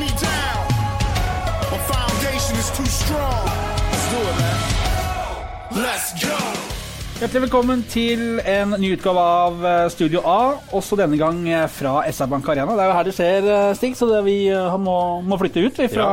me down. My foundation is too strong. Let's do it, man. Let's go. Hjertelig velkommen til en ny utgave av eh, Studio A, også denne gang eh, fra SR Bank Arena. Det er jo her det skjer, eh, Stig, så det vi må, må flytte ut vi, fra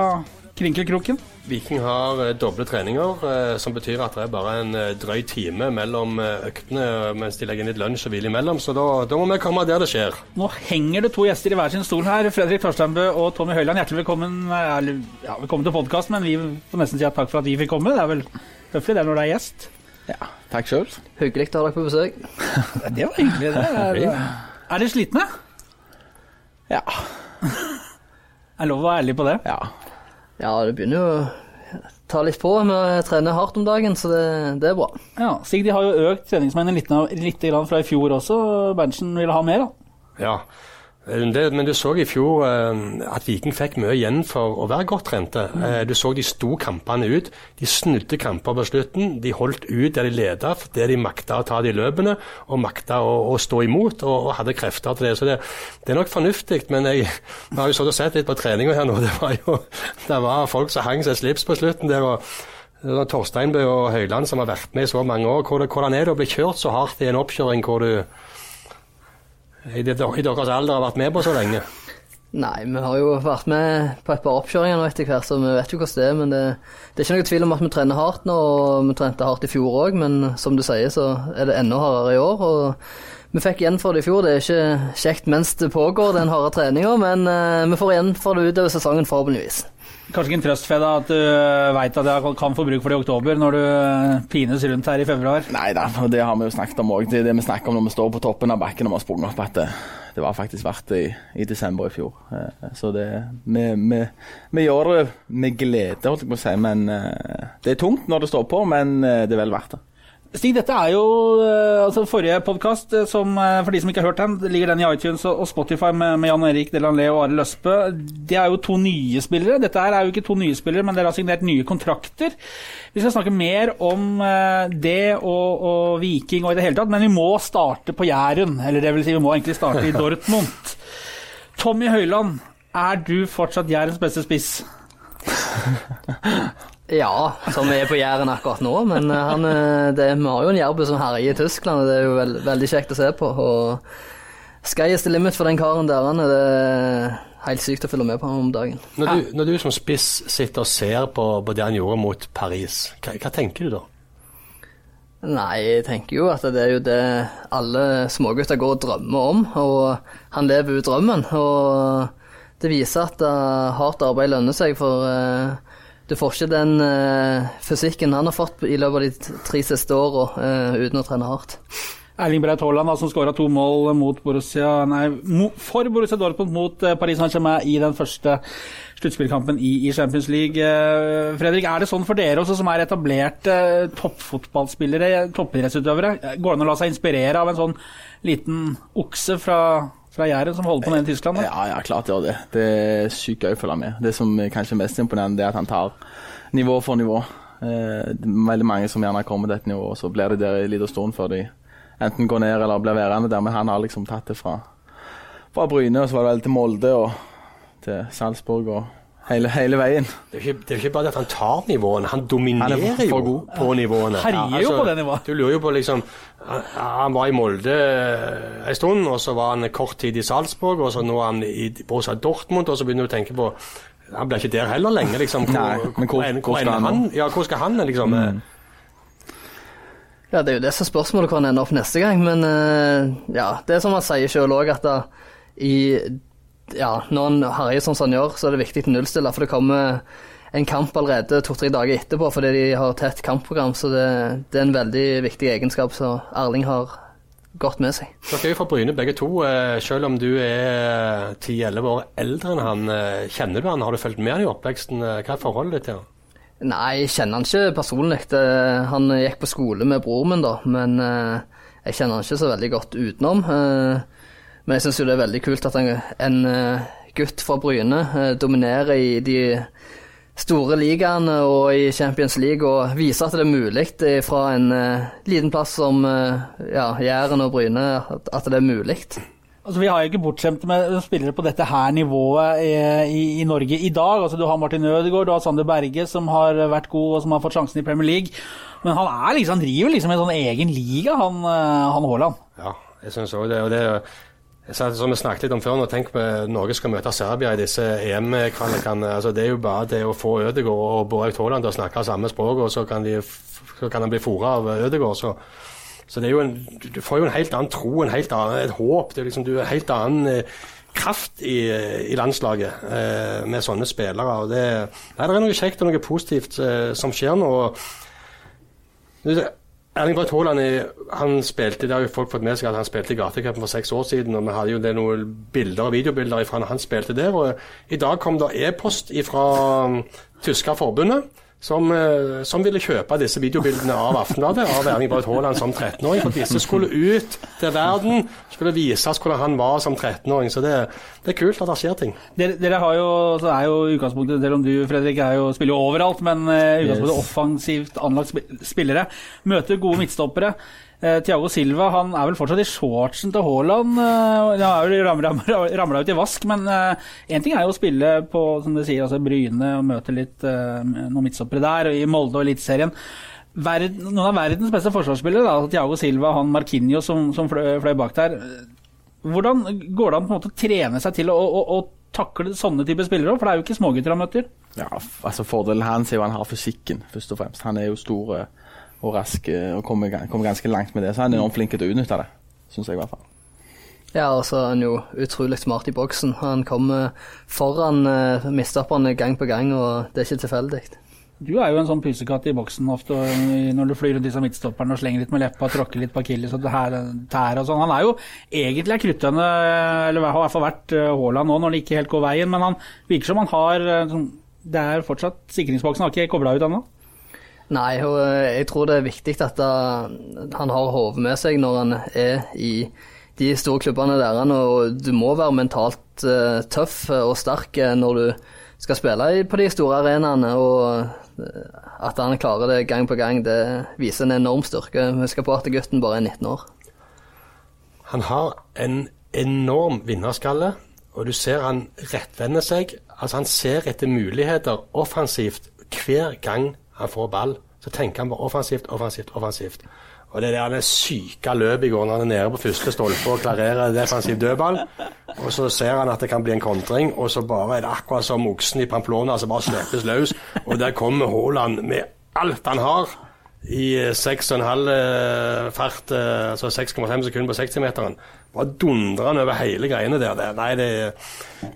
Krinkelkroken. Viking har eh, doble treninger, eh, som betyr at det er bare en eh, drøy time mellom øktene mens de legger inn litt lunsj og hvile imellom. Så da, da må vi komme der det skjer. Nå henger det to gjester i hver sin stol her. Fredrik Torsteinbø og Tommy Høiland, hjertelig velkommen, eller, ja, velkommen til podkast, men vi får nesten si at takk for at vi fikk komme. Det er vel høflig det når det er gjest. Ja, takk sjøl. Hyggelig å ha dere på besøk. Det var hyggelig. Det er, er dere slitne? Ja. Er lov å være ærlig på det? ja. Ja, det begynner jo å ta litt på. Vi trener hardt om dagen, så det, det er bra. Ja, Sigdi har jo økt treningsmengden litt, litt fra i fjor også. Berntsen ville ha mer, da. Ja. Eh, Det, men du så i fjor eh, at Viking fikk mye igjen for å være godt trente. Eh, du så de sto kampene ut. De snudde kamper på slutten. De holdt ut der de leda der de makta å ta de løpene og makta å, å stå imot og, og hadde krefter til det. Så det, det er nok fornuftig, men jeg, jeg har jo så sett litt på treninga her nå. Det var jo det var folk som hang seg slips på slutten der. og Torsteinbø og Høyland som har vært med i så mange år. Hvordan er det å bli kjørt så hardt i en oppkjøring hvor du i, deres alder har vært med på så lenge? Nei, vi har jo vært med på et par oppkjøringer nå etter hvert, så vi vet jo hvordan det er. Men det, det er ikke noe tvil om at vi trener hardt nå, og vi trente hardt i fjor òg. Men som du sier, så er det enda hardere i år. og vi fikk igjen for det i fjor. Det er ikke kjekt mens det pågår, den harde treninga, men eh, vi får igjen for det utover sesongen, forhåpentligvis. Kanskje ikke en trøst, Feda, at du veit at jeg kan få bruk for det i oktober, når du eh, pines rundt her i februar. Nei da, det har vi jo snakket om òg. Det det vi snakker om når vi står på toppen av bakken og har sprunget opp, at det, var faktisk verdt det i, i desember i fjor. Eh, Så det vi, gjør det med glede, holdt jeg på å si. Men eh, det er tungt når det står på, men eh, det er vel verdt det. Stig, dette er jo eh, altså forrige podkast, som eh, for de som ikke har hørt den, ligger den i iTunes og Spotify med, med Jan Erik Delanlé og Are Østbø. Det er jo to nye spillere. Dette er jo ikke to nye spillere, men dere har signert nye kontrakter. Vi skal snakke mer om eh, det og, og Viking og i det hele tatt, men vi må starte på Jæren. Eller det vil si, vi må egentlig starte i Dortmund. Tommy Høiland, er du fortsatt Jærens beste spiss? Ja, som er på Jæren akkurat nå, men eh, han, eh, det, vi har jo en jærbu som herjer i Tyskland, og det er jo veld, veldig kjekt å se på. og Sky is the limit for den karen der. Han er helt sykt å følge med på ham om dagen. Når du, når du som spiss sitter og ser på, på det han gjorde mot Paris, hva, hva tenker du da? Nei, jeg tenker jo at det er jo det alle smågutter går og drømmer om, og han lever ut drømmen. Og det viser at uh, hardt arbeid lønner seg, for uh, du får ikke den uh, fysikken han har fått i løpet av de tre siste åra uh, uten å trene hardt. Erling Braut Haaland, som skåra to mål Borussia, nei, for Borussia Dortmund mot eh, Paris Saint-Germain i den første sluttspillkampen i, Champions League. Eh, Fredrik, er det sånn for dere også, som er etablerte eh, toppfotballspillere, toppidrettsutøvere? Eh, Går det an å la seg inspirere av en sånn liten okse fra, fra Jæren som holder på nede i Tyskland? da? Ja, ja, klart gjør det. Det er sykt gøy å følge med. Det som er kanskje mest imponerende, er at han tar nivå for nivå. Eh, veldig mange som gjerne kommer til et nivå, og så blir de der en liten stund før de enten går ned eller blir værende der. Men han har liksom tatt det fra, fra Bryne, og så var det vel til Molde og til Salzburg og hele, hele veien. Det er, jo ikke, det er ikke bare det at han tar nivåene, han dominerer Han jo god. på nivåene. Herjer jo på det nivået. Du lurer jo på liksom Han han var i Molde eh, en stund, og så var han kort tid i Salzburg, og så nå er han i Borussia Dortmund, og så begynner du å tenke på Han blir ikke der heller lenge, liksom. Hvor, Nei, men hvor- hvor, hvor skal han? Ja, hvor skal han, liksom? Mm. Ja, det er jo det som er spørsmålet hvor han ender opp neste gang, men eh, ja, det er som han sier sjøl òg, at da, i ja, når en herjer sånn som han gjør, så er det viktig å nullstille, for det kommer en kamp allerede to-tre dager etterpå fordi de har tett kampprogram, så det, det er en veldig viktig egenskap som Erling har godt med seg. Dere er jo fra Bryne begge to. eh, Selv om du er 10-11 år eldre enn han, eh, kjenner du han? Har du fulgt med han i oppveksten? Eh, Hva er forholdet ditt til han? Nei, jeg kjenner han ikke personlig. Han gikk på skole med broren min, da, men eh, jeg kjenner han ikke så veldig godt utenom. Men jeg syns jo det er veldig kult at en, en eh, gutt fra Bryne eh, dominerer i de store ligaene og i Champions League og viser at det er mulig fra en eh, liten plass som ja, Jæren og Bryne, at, at det er mulig. Altså, Vi har jo ikke bortskjemte med spillere på dette her nivået i, i, i Norge i dag. Altså, Du har Martin Ødegaard, du har Sander Berge, som har vært god og som har fått sjansen i Premier League. Men han er liksom, han driver liksom en sånn egen liga, han, han Haaland. Ja, jeg syns òg det. Og det som vi snakket litt om før, nå tenk på Norge skal møte Serbia i disse EM-kvalikene. Altså, det er jo bare det å få Ødegaard og Borg Haaland til å snakke samme språk, og så kan de, så kan han bli fora av Ødegaard. Så, så en, du får jo en helt annen tro, en helt annen, et håp. Det er liksom, du er en helt annen eh, kraft i, i landslaget eh, med sånne spillere. og det, nei, det er noe kjekt og noe positivt eh, som skjer nå. Erling Braut Haaland spilte, det har jo folk fått med seg at han spilte i Gatekampen for seks år siden. og Vi hadde jo det noen bilder og videobilder fra når han spilte der. og I dag kom det e-post fra um, tyske forbundet som, eh, som, ville kjøpe disse videobildene av Aftenbladet av Erling Braut Haaland som 13-åring. For disse skulle ut til verden, skulle vises hvordan han var som 13-åring. Så det, det, er kult at det skjer ting. Dere, dere har jo, så er jo utgangspunktet, selv om du Fredrik, jo, spiller jo overalt, men uh, utgangspunktet yes. offensivt anlagt spillere. Møter gode midtstoppere. Eh, Thiago Silva han er vel fortsatt i shortsen til Haaland. Eh, han er vel ramla ut i vask, men én eh, ting er jo å spille på som du sier, altså Bryne og møte litt eh, noen midtstoppere der, og i Molde og Eliteserien. Noen av verdens beste forsvarsspillere, da, Tiago Thiago Silva han Marquinho som, som fløy, fløy, bak der. Hvordan går det an på en måte å trene seg til å, å, å takle sånne typer spillere òg? For det er jo ikke smågutter han møter. Ja, altså Fordelen hans er jo han har fysikken, først og fremst. Han er jo stor og rask og kommer, kommer, ganske langt med det. Så han er enormt flink til å utnytte det, syns jeg i hvert fall. Ja, og så er han jo utrolig smart i boksen. Han kommer foran uh, mistopperne gang på gang, og det er ikke tilfeldig. Du er jo en sånn pusekatt i boksen ofte når du flyr rundt disse midtstopperne og slenger litt med leppa, og tråkker litt på akilles og tær og sånn. Han er jo egentlig er kruttønne, eller har i hvert fall vært eh, Haaland nå når det ikke helt går veien, men han virker som han har eh, sånn, Det er fortsatt Sikringsboksen har ikke kobla ut ennå? Nei, og eh, jeg tror det er viktig at eh, han har hodet med seg når han er i de store klubbene der. Og du må være mentalt uh, tøff og sterk når du skal spille på de store arenaene. Og at han klarer det gang på gang, det viser en enorm styrke. Husk på at gutten bare er 19 år. Han har en enorm vinnerskalle, og du ser han rettvender seg. Altså Han ser etter muligheter offensivt hver gang han får ball, så tenker han på offensivt, offensivt, offensivt. Og det der syke løpet i går når han er nede på første stolpe og klarerer defensiv dødball, og så ser han at det kan bli en kontring, og så bare er det akkurat som oksen i Pamplona som bare slippes løs, og der kommer Haaland med alt han har i 6,5 eh, fart, eh, altså 6,5 sekunder på 60-meteren. Bare dundrer han over hele greiene der. Nei, det,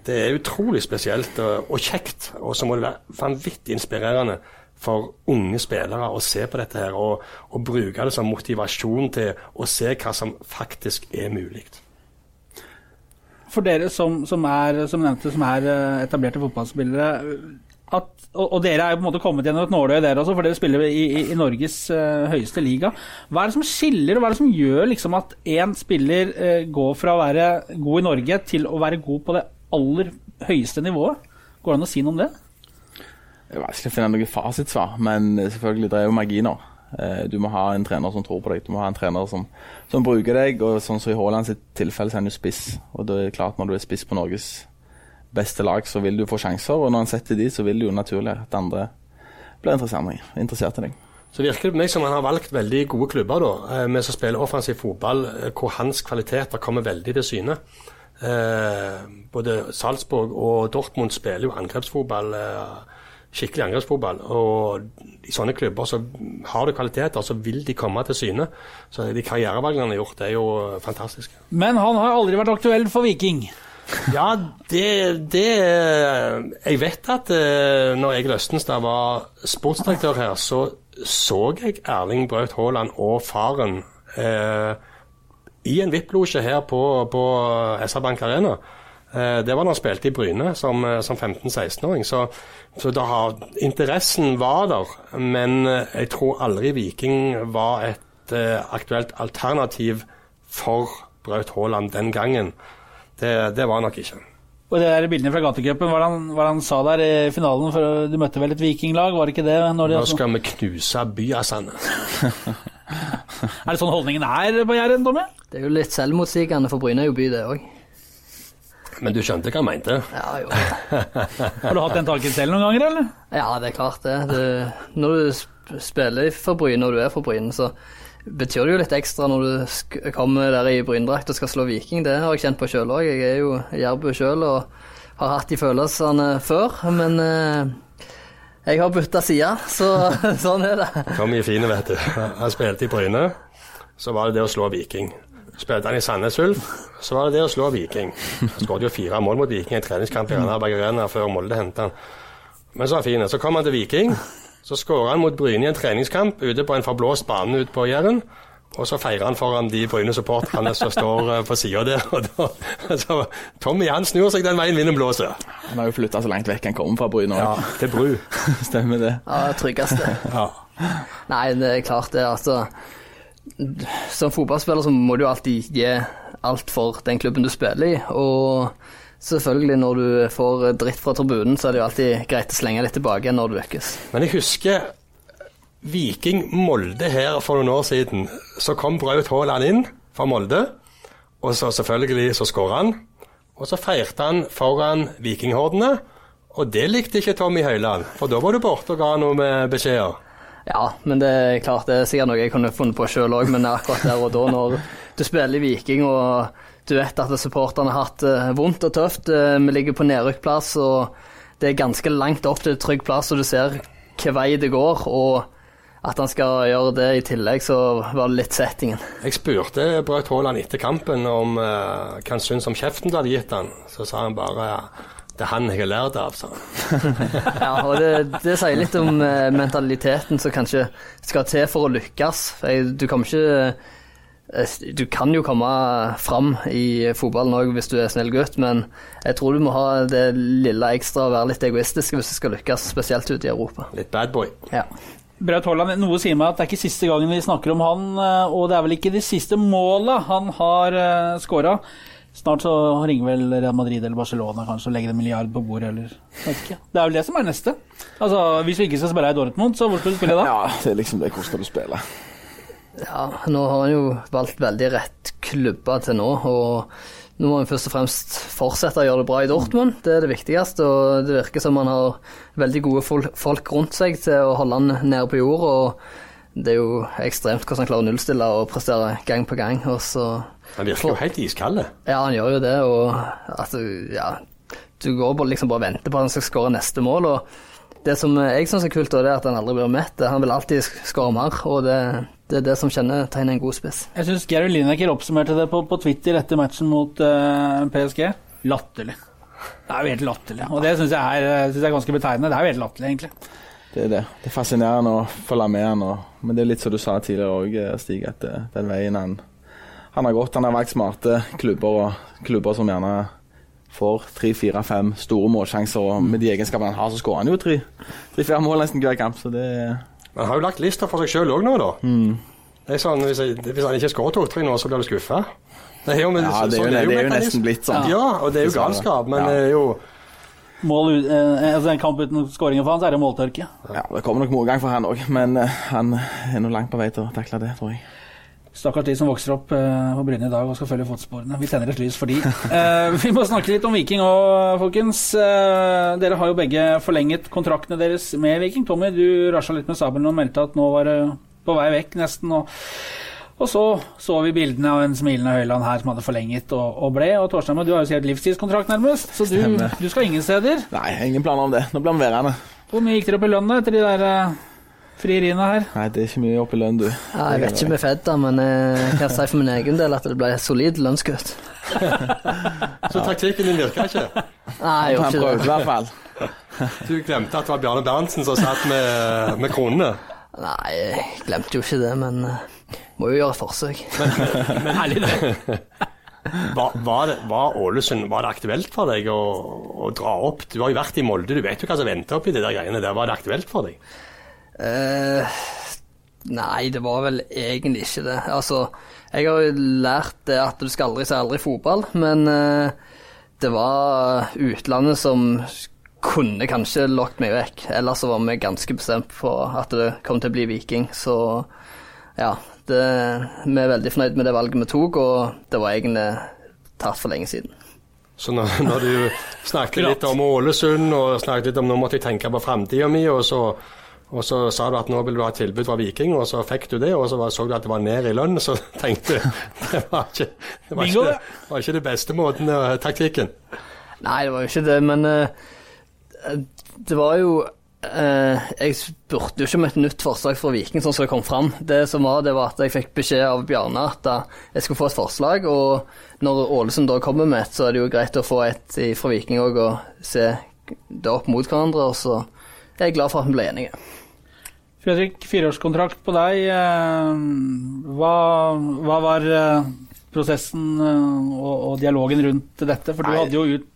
det er utrolig spesielt og, og kjekt, og så må det være vanvittig inspirerende for unge spillere å se på dette her, og, og, bruke det som motivasjon til å se hva som faktisk er mulig. For dere som, som, er, som, nevnte, som er eh, etablerte fotballspillere, at, og, og, dere er jo på en måte kommet gjennom et nåløye, dere også, for dere spiller i, i, i Norges uh, høyeste liga. Hva er det som skiller, og hva er det som gjør liksom, at én spiller uh, går fra å være god i Norge til å være god på det aller høyeste nivået? Går det an å si noe om det? Det er vanskelig å finne noe fasitsvar, men selvfølgelig det er jo marginer. nå. du må ha en trener som tror på deg, du må ha en trener som, som bruker deg. og sånn som I Haaland sitt tilfelle så er han jo spiss. og det er klart Når du er spiss på Norges beste lag, så vil du få sjanser. og Når han setter de, så vil det jo naturlig at andre blir interessert i deg. Så virker det på meg som han har valgt veldig gode klubber da, eh, med som spiller offensiv fotball, eh, hvor hans kvaliteter kommer veldig til syne. Eh, både Salzburg og Dortmund spiller jo angrepsfotball. Eh, skikkelig angrepsfotball. Og i sånne klubber så har du kvaliteter, så vil de komme til syne. Så de karrierevalgene han har gjort, er jo fantastiske. Men han har aldri vært aktuell for Viking? ja, det, det, Jeg vet at uh, når Egil Østenstad var sportsdirektør her, så så jeg Erling Braut Haaland og faren eh, i en VIP-losje her på, på SR Bank Arena. Uh, det var da han spilte i Bryne som, som 15-16-åring. Så så har, interessen var der, men eh, jeg tror aldri Viking var et uh, aktuelt alternativ for Braut Haaland den gangen. Det, det var nok ikke. Og det der Bildene fra gatecupen, hva, hva han sa der i finalen for Du møtte vel et vikinglag, var det ikke det? Nå skal vi knuse Byasane. er det sånn holdningen er på Jæren, Tommy? Det er jo litt selvmotsigende for Bryne er jo by, det òg. Men du skjønte hva han mente? Ja, jo. Har du hatt den tanken selv noen ganger, eller? Ja, det er klart det. Du, når du spiller for Bryne og du er for Bryne, så betyr det jo litt ekstra når du sk kommer der i bryndrakt og skal slå Viking. Det har jeg kjent på sjøl òg. Jeg er jo jærbu sjøl og har hatt de følelsene før. Men eh, jeg har bytta side, så sånn er det. Hvor er fine, vet du. Han spilte i Bryne, så var det det å slå Viking. Spilte han i Sandnes Ulf, så var det det å slå Viking. Han skåret jo fire mål mot Viking i en treningskamp i Randaberg Arena før Molde hentet han. Men så var han fin. Så kom han til Viking. Så skårer han mot Bryne i en treningskamp ute på en forblåst bane ute på Jæren. Og så feirer han foran de Bryne-supporterne som står eh, på sida der. Og da, altså, Tommy han snur seg den veien vinden blåser. Han har jo flytta så langt vekk han kommer fra Bryne Ja, til Bru. Stemmer det. Ja, det tryggeste. Ja. Nei, det er klart det. Altså, som fotballspiller så må du alltid gi alt for den klubben du spiller i. Og selvfølgelig, når du får dritt fra tribunen, så er det jo alltid greit å slenge litt tilbake når du lykkes. Men jeg husker Viking Molde her for noen år siden. Så kom Braut Haaland inn fra Molde, og så selvfølgelig så skåra han. Og så feirte han foran vikinghordene, og det likte ikke Tommy Høiland. For da var du borte og ga noe med beskjeder. Ja, men det er klart det er sikkert noe jeg kunne funnet på sjøl òg, men akkurat der og da, når du spiller i Viking og du vet at supporterne har hatt det vondt og tøft, eh, vi ligger på nedrykkplass og det er ganske langt opp til trygg plass, og du ser hvilken vei det går, og at han skal gjøre det i tillegg, så var det litt settingen. Jeg spurte Braut Haaland etter kampen om uh, hva han syntes om kjeften du hadde gitt han. Så sa han bare det er han jeg har lært av, sa han. Ja, og det, det sier litt om eh, mentaliteten som kanskje skal til for å lykkes. Jeg- Du kommer ikke eh, Du kan jo komme fram i fotballen òg hvis du er snill gutt, men jeg tror du må ha det lille ekstra og være litt egoistisk hvis du skal lykkes, spesielt ute i Europa. Litt bad boy. Ja. Braut Haaland, noe sier meg at det er ikke siste gangen vi snakker om han, eh, og det er vel ikke de siste måla han har uh, skåra. Snart så ringer vel Real Madrid eller Barcelona kanskje og legger en milliard på bordet, eller vet ikke. Det er vel det som er neste. Altså, Hvis vi ikke skal spille i Dortmund, så hvor skal du spille da? Ja, det er liksom det. Hvor skal du spille? ja, nå har han jo valgt veldig rett klubber til nå, og nå må han først og fremst fortsette å gjøre det bra i Dortmund. Det er det viktigste, og det virker som han har veldig gode folk rundt seg til å holde han nede på jord. og Det er jo ekstremt hvordan han klarer å nullstille og prestere gang på gang. Og så, Han virker jo helt iskald. ja, han gjør jo det, og at du, ja, du går bare, liksom bare og venter på at han skal skåre neste mål. og Det som jeg syns er kult, er at han aldri blir mett. Han vil alltid skåre mer, og det, det er det som kjennetegner en god spiss. Jeg syns Gary Lineker oppsummerte det på, på Twitter etter matchen mot uh, PSG. Latterlig. Det er jo helt latterlig. Og det syns jeg, er- synes jeg er ganske betegnende. Det er jo helt latterlig, egentlig. Det er det. Det er fascinerende å følge med han. Og, men det er litt som du sa tidligere òg, Stig, at den veien han, han har gått Han har valgt smarte klubber, og klubber som gjerne får tre, fire, fem store målsjanser. Og med de egenskapene han har, så skårer han jo tre- tre-fire mål nesten hver kamp. Så det Men han har jo lagt lista for seg sjøl òg nå, da. Det er sånn, hvis, jeg, hvis han ikke skårer to-tre nå, så blir du skuffa. Det er jo, men, Ja, det er jo- sånn det er jo nesten blitt sånn. Ja, og det er jo galskap, men det er jo Mål, ut- eh, altså En kamp uten skåringer for han, så er det måltørke. Ja, det kommer nok motgang for han òg, men eh, han er nå langt på vei til å takle det, tror jeg. Stakkars de som vokser opp eh, på Bryne i dag og skal følge fotsporene. Vi tenner et lys for de. Eh, vi må snakke litt om Viking òg, folkens. Eh, dere har jo begge forlenget kontraktene deres med Viking. Tommy, du rasja litt med sabelen og meldte at nå var det på vei vekk, nesten. Og, og så så vi bildene av en smilende Høyland her som hadde forlenget og, og ble. Og Torstein, du har jo sikkert livstidskontrakt nærmest, så du, du skal ingen steder. Nei, jeg ingen planer om det. Nå blir han værende. Hvor mye gikk dere opp i lønn da, etter de der uh, frieriene her? Nei, det er ikke mye opp i lønn, du. Ja, jeg vet ikke med Fedda, men jeg kan si for min egen del at det ble solid lønnskutt. Så taktikken din virka ikke. Nei, jeg Han gjorde prøvde ikke i det. hvert fall. Du glemte at det var Bjarne Berntsen som satt med, med kronene. Nei, jeg glemte jo ikke det, men eh, må jo gjøre et forsøk. Men herlig, det. Var, var, det, var Ålesund var det aktuelt for deg å, å dra opp? Du har jo vært i Molde, du vet jo hva som venter oppi de der greiene der. Var det aktuelt for deg? Eh, nei, det var vel egentlig ikke det. Altså, jeg har jo lært det at du skal aldri si aldri i fotball, men eh, det var utlandet som kunne kanskje lokket meg vekk. Ellers så var vi ganske bestemt på at det kom til å bli Viking, så ja. Det, vi er veldig fornøyd med det valget vi tok, og det var egentlig tatt for lenge siden. Så når, når du snakket litt om Ålesund og snakket litt om nå måtte jeg tenke på framtida mi, og så, og så sa du at nå vil du ha tilbud fra Viking, og så fikk du det, og så så du at det var ned i lønn, så tenkte du det var ikke det var ikke, var ikke det beste måten, eh, taktikken. Nei, det var jo ikke det, men eh, det var jo eh, Jeg spurte jo ikke om et nytt forslag fra Viking sånn som det kom fram. Det som var, det var at jeg fikk beskjed av Bjarne at eh, jeg skulle få et forslag, og når Ålesund da kommer med et, så er det jo greit å få et fra Viking òg, og se det opp mot hverandre, og så er jeg glad for at vi ble enige. Fredrik, fireårskontrakt på deg. eh, Hva, hva var eh, prosessen og, og dialogen rundt dette? For du Nei. hadde jo ut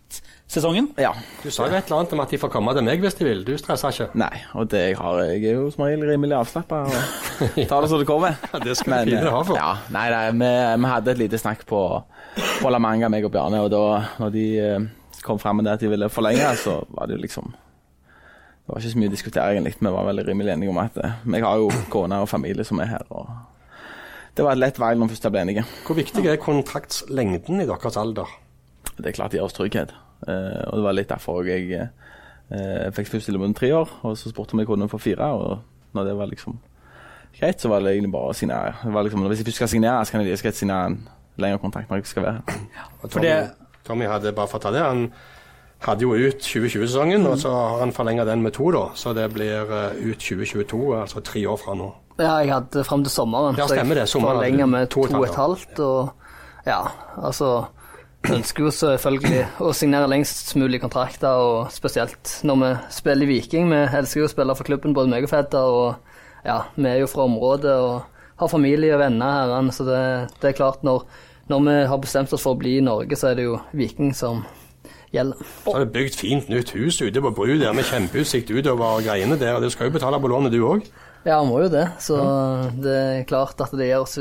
sesongen. Ja. Du sa jo et eller annet om at de får komme til meg hvis de vil. Du stresser ikke. Nei, og det jeg har Jeg er jo som regel rimelig avslappa og tar det som det kommer. Ja, det skal du vi ha for. Ja, nei, nei vi, vi hadde et lite snakk på, på La Manga, meg og Bjarne, og da når de eh, kom fram med det at de ville forlenge, så var det jo liksom Det var ikke så mye å diskutere, egentlig. Vi var veldig rimelig enige om at eh, jeg har jo kone og familie som er her, og det var et lett valg når vi først ble enige. Hvor viktig er kontraktslengden i deres alder? Det er klart det gir oss trygghet, og det var litt derfor jeg eh, fikk først stille om tre år, og så spurte om jeg kunne få fire, og når det var liksom greit, så var det egentlig bare å signere. Det var liksom, hvis jeg først skal signere, så kan jeg like signere en lengre kontrakt når jeg skal være her. Og Tommy, det- Tommy hadde bare fått ta det, han hadde jo ut 2020-sesongen, og så har han forlenga den med to, da. Så det blir eh, ut 2022, altså tre år fra nå. Ja, jeg hadde fram til sommeren. Ja, så stemmer jeg det, sommeren forlenga med To to og et halvt. Og ja, altså Ønsker jo selvfølgelig å signere lengst mulig kontrakter, og spesielt når vi spiller i Viking. Vi elsker jo å spille for klubben, både meg og Fedder, og ja, vi er jo fra området og har familie og venner her, så det, det er klart når, når vi har bestemt oss for å bli i Norge, så er det jo Viking som gjelder. Så har det bygd fint nytt hus ute på Bru der med kjempeutsikt utover greiene der. og Du skal jo betale på lånet, du òg. Ja, må jo det. Så det er klart at det gir oss,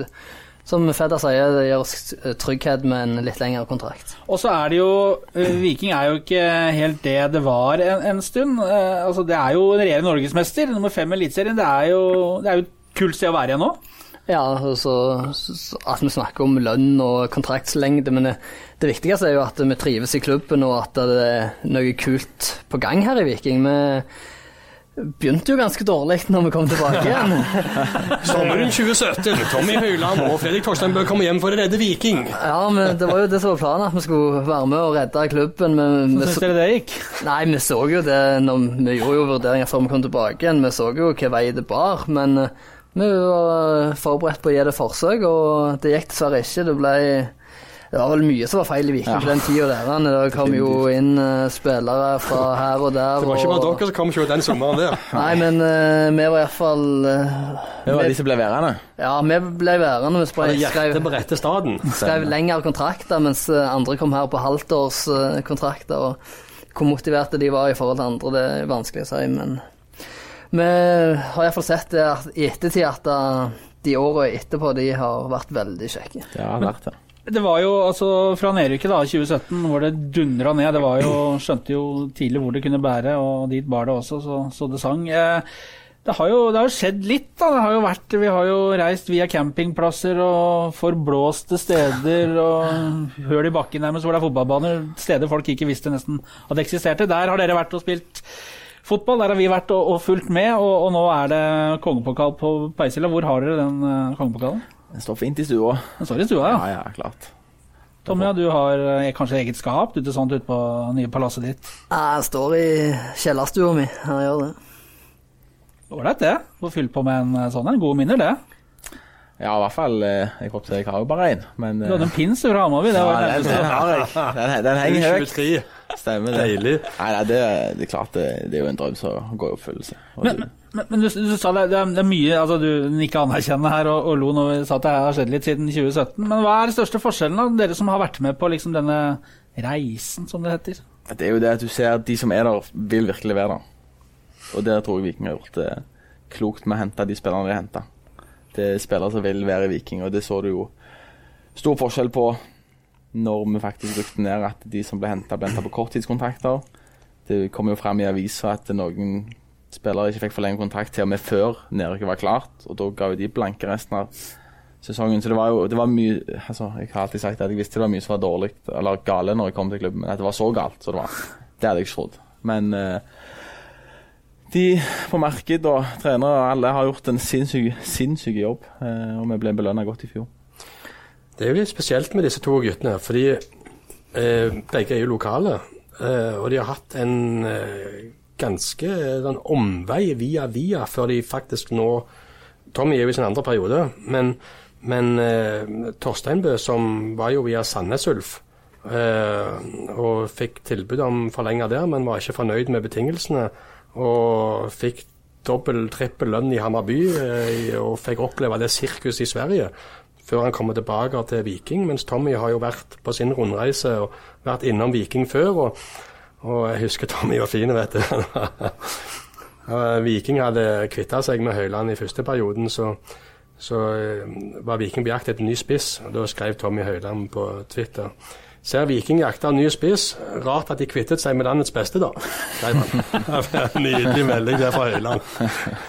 som Fedder sier, det gir oss trygghet med en litt lengre kontrakt. Og så er det jo eh, Viking er jo ikke helt det det var en, en stund. Eh, altså Det er jo en regjerende norgesmester, nummer fem i Eliteserien. Det er jo det er jo et kult sted å være igjen nå. Ja, og så, så at vi snakker om lønn og kontraktslengde, men det, det viktigste er jo at vi trives i klubben, og at det er noe kult på gang her i Viking. Vi begynte jo ganske dårlig når vi kom tilbake igjen. Sommeren 2017. Tommy Høiland og Fredrik Torstein bør komme hjem for å redde Viking. Ja, men det var jo det som var planen, at vi skulle være med og redde klubben. Men vi, Syns dere det gikk? Nei, vi så jo det når vi gjorde jo vurderinger før vi kom tilbake igjen. Vi så jo hvilken vei det bar, men eh, vi var forberedt på å gi det forsøk, og det gikk dessverre ikke. Det ble det var vel mye som var feil i Viking Ja. på den tida der. Det kom jo inn uh, spillere fra her og der. Det var ikke bare og- dere som kom ikke den sommeren der. Nei, men uh, vi var iallfall uh, Det var de som ble værende. Ja, vi ble værende. Vi Hadde skrev, på rette staden. skrev lengre kontrakter, mens eh, andre kom her på halvtårskontrakter. og hvor motiverte de var i forhold til andre, det er vanskelig å si, men vi har iallfall sett det at, i ettertid at eh, de åra etterpå de har vært veldig kjekke. Det har vært det. Det var jo altså fra nedrykket da, 2017, hvor det dundra ned. Det var jo, skjønte jo tidlig hvor det kunne bære, og dit bar det også, så, så det sang. Eh, det har, jo, det har skjedd litt. da, det har jo vært, Vi har jo reist via campingplasser og forblåste steder og høl i bakken nærmest hvor det er fotballbaner. Steder folk ikke visste nesten at eksisterte. Der har dere vært og spilt fotball. Der har vi vært og, og fulgt med, og, og nå er det kongepokal på Peisila. Hvor har dere den uh, kongepokalen? Den står fint i stua. Den står i stua, ja. Ja, ja, klart. Tommy, du har eh, kanskje eget skap ute sånt ute på nye palasset ditt? Jeg står i kjellerstua mi. Jeg gjør det. Ålreit, det. Få fylt på med en eh, sånn en. Gode minner, det. Ja, i hvert fall. eh, Jeg håper jeg har jo bare én, men Du hadde en pins fra Hamarby. Det ja, var den, den. Den, den henger høyt. 23. Stemmer det. Deilig. Nei, nei det, det er klart det, det er jo en drøm som går i oppfyllelse. Men, men, men du, du sa det, det, er, er mye altså Du nikker anerkjennende her og, og lo når vi sa at det har skjedd litt siden 2017. Men hva er den største forskjellen, da? Dere som har vært med på liksom denne reisen, som det heter? Det er jo det at du ser at de som er der, vil virkelig være der. Og der tror jeg Viking har gjort det klokt med å hente de spillerne de har henta. Det er spillere som vil være Viking, og det så du jo stor forskjell på når vi faktisk brukte ned at de som ble henta, ble henta på korttidskontrakter. Det kom jo fram i avisa at noen spillere ikke fikk forlenget kontrakt til og med før nedrykket var klart, og da ga jo de blanke resten av sesongen. Så det var jo det var mye altså, Jeg har alltid sagt at jeg visste det var mye som var dårlig eller gale når jeg kom til klubben, men at det var så galt så det var, det hadde jeg ikke trodd. Men uh, de på marked og trenere og alle har gjort en sinnssyk, sinnssyk jobb, uh, og vi ble belønna godt i fjor. Det er jo litt spesielt med disse to guttene, fordi eh, begge er jo lokale. Eh, og de har hatt en eh, ganske en omvei via via før de faktisk nå Tommy er jo i sin andre periode, men, men eh, Torsteinbø, som var jo via Sandnes Ulf, eh, og fikk tilbud om forlenga der, men var ikke fornøyd med betingelsene, og fikk dobbel, trippel lønn i Hammarby, eh, og fikk oppleve det sirkuset i Sverige før han kommer tilbake til Viking. Mens Tommy har jo vært på sin rundreise og vært innom Viking før. Og, og jeg husker Tommy var fin, vet du. Viking hadde kvitta seg med Høyland i første perioden, så, så eh, var Viking på jakt etter ny spiss. og Da skrev Tommy Høyland på Twitter. Ser Viking jakte en ny spiss. Rart at de kvittet seg med landets beste, da. han. Nydelig melding der fra Høyland.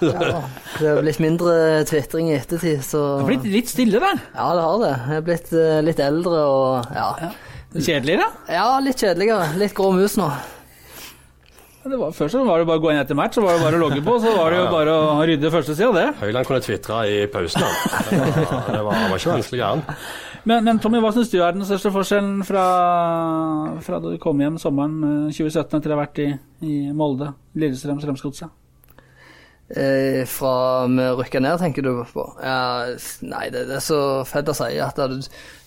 Ja, det har blitt mindre tvitring i ettertid, så Det har blitt litt stille der. Ja, det har det. Jeg er blitt eh, litt eldre og ja. Kjedeligere. ja, litt kjedeligere. Litt grå mus nå. Det var, først var det bare å gå inn etter match, så var det bare å logge på. Så var det jo bare å rydde førstesida, det. Høyland kunne tvitre i pausen. da. Det var, det var, det var ikke vanskelig gæren. Men, men Tommy, hva syns du er den største forskjellen fra, fra da du kom hjem sommeren eh, 2017 etter å ha vært i, i Molde, Lillestrøm, Strømsgodset? Eh, fra vi rykka ned, tenker du på? Ja, nei, det, det er så fett å si at du,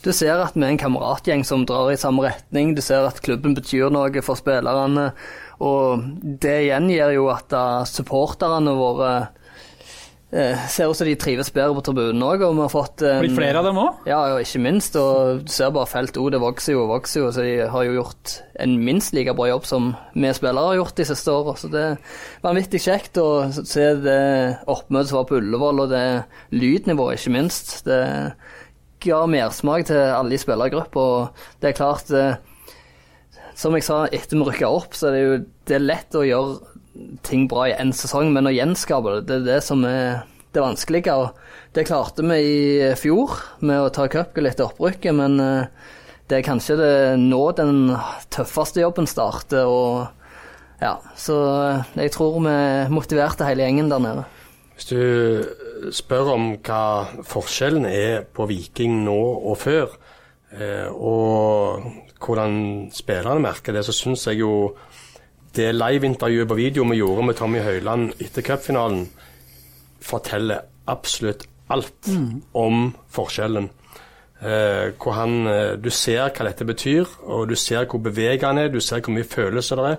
du ser at vi er en kameratgjeng som drar i samme retning. Du ser at klubben betyr noe for spillerne. Og det igjen gjør jo at supporterne våre ser ut som de trives bedre på tribunen òg, og vi har fått en, Blitt flere av dem òg? Ja, og ikke minst. Og du ser bare felt O, det vokser jo og vokser jo. Så de har jo gjort en minst like bra jobb som vi spillere har gjort de siste åra. Så det er vanvittig kjekt å se det oppmøtet som var på Ullevål, og det lydnivået, ikke minst. Det ga mersmak til alle i spillergruppa. Og det er klart eh, Som jeg sa etter vi rykka opp, så er det jo det er lett å gjøre ting bra i én sesong, men å gjenskape det, det er det som er det vanskelige. Og det klarte vi i fjor med å ta cupgull etter opprykket, men eh, det er kanskje det nå den tøffeste jobben starter. og ja, Så eh, jeg tror vi motiverte hele gjengen der nede. Hvis du spør om hva forskjellen er på Viking nå og før, eh, og hvordan spillerne merker det, så syns jeg jo det liveintervjuet på video vi gjorde med Tommy Høiland etter cupfinalen, forteller absolutt alt om forskjellen. Eh, hvor han, eh, du ser hva dette betyr, og du ser hvor beveget han er, du ser hvor mye følelser det er.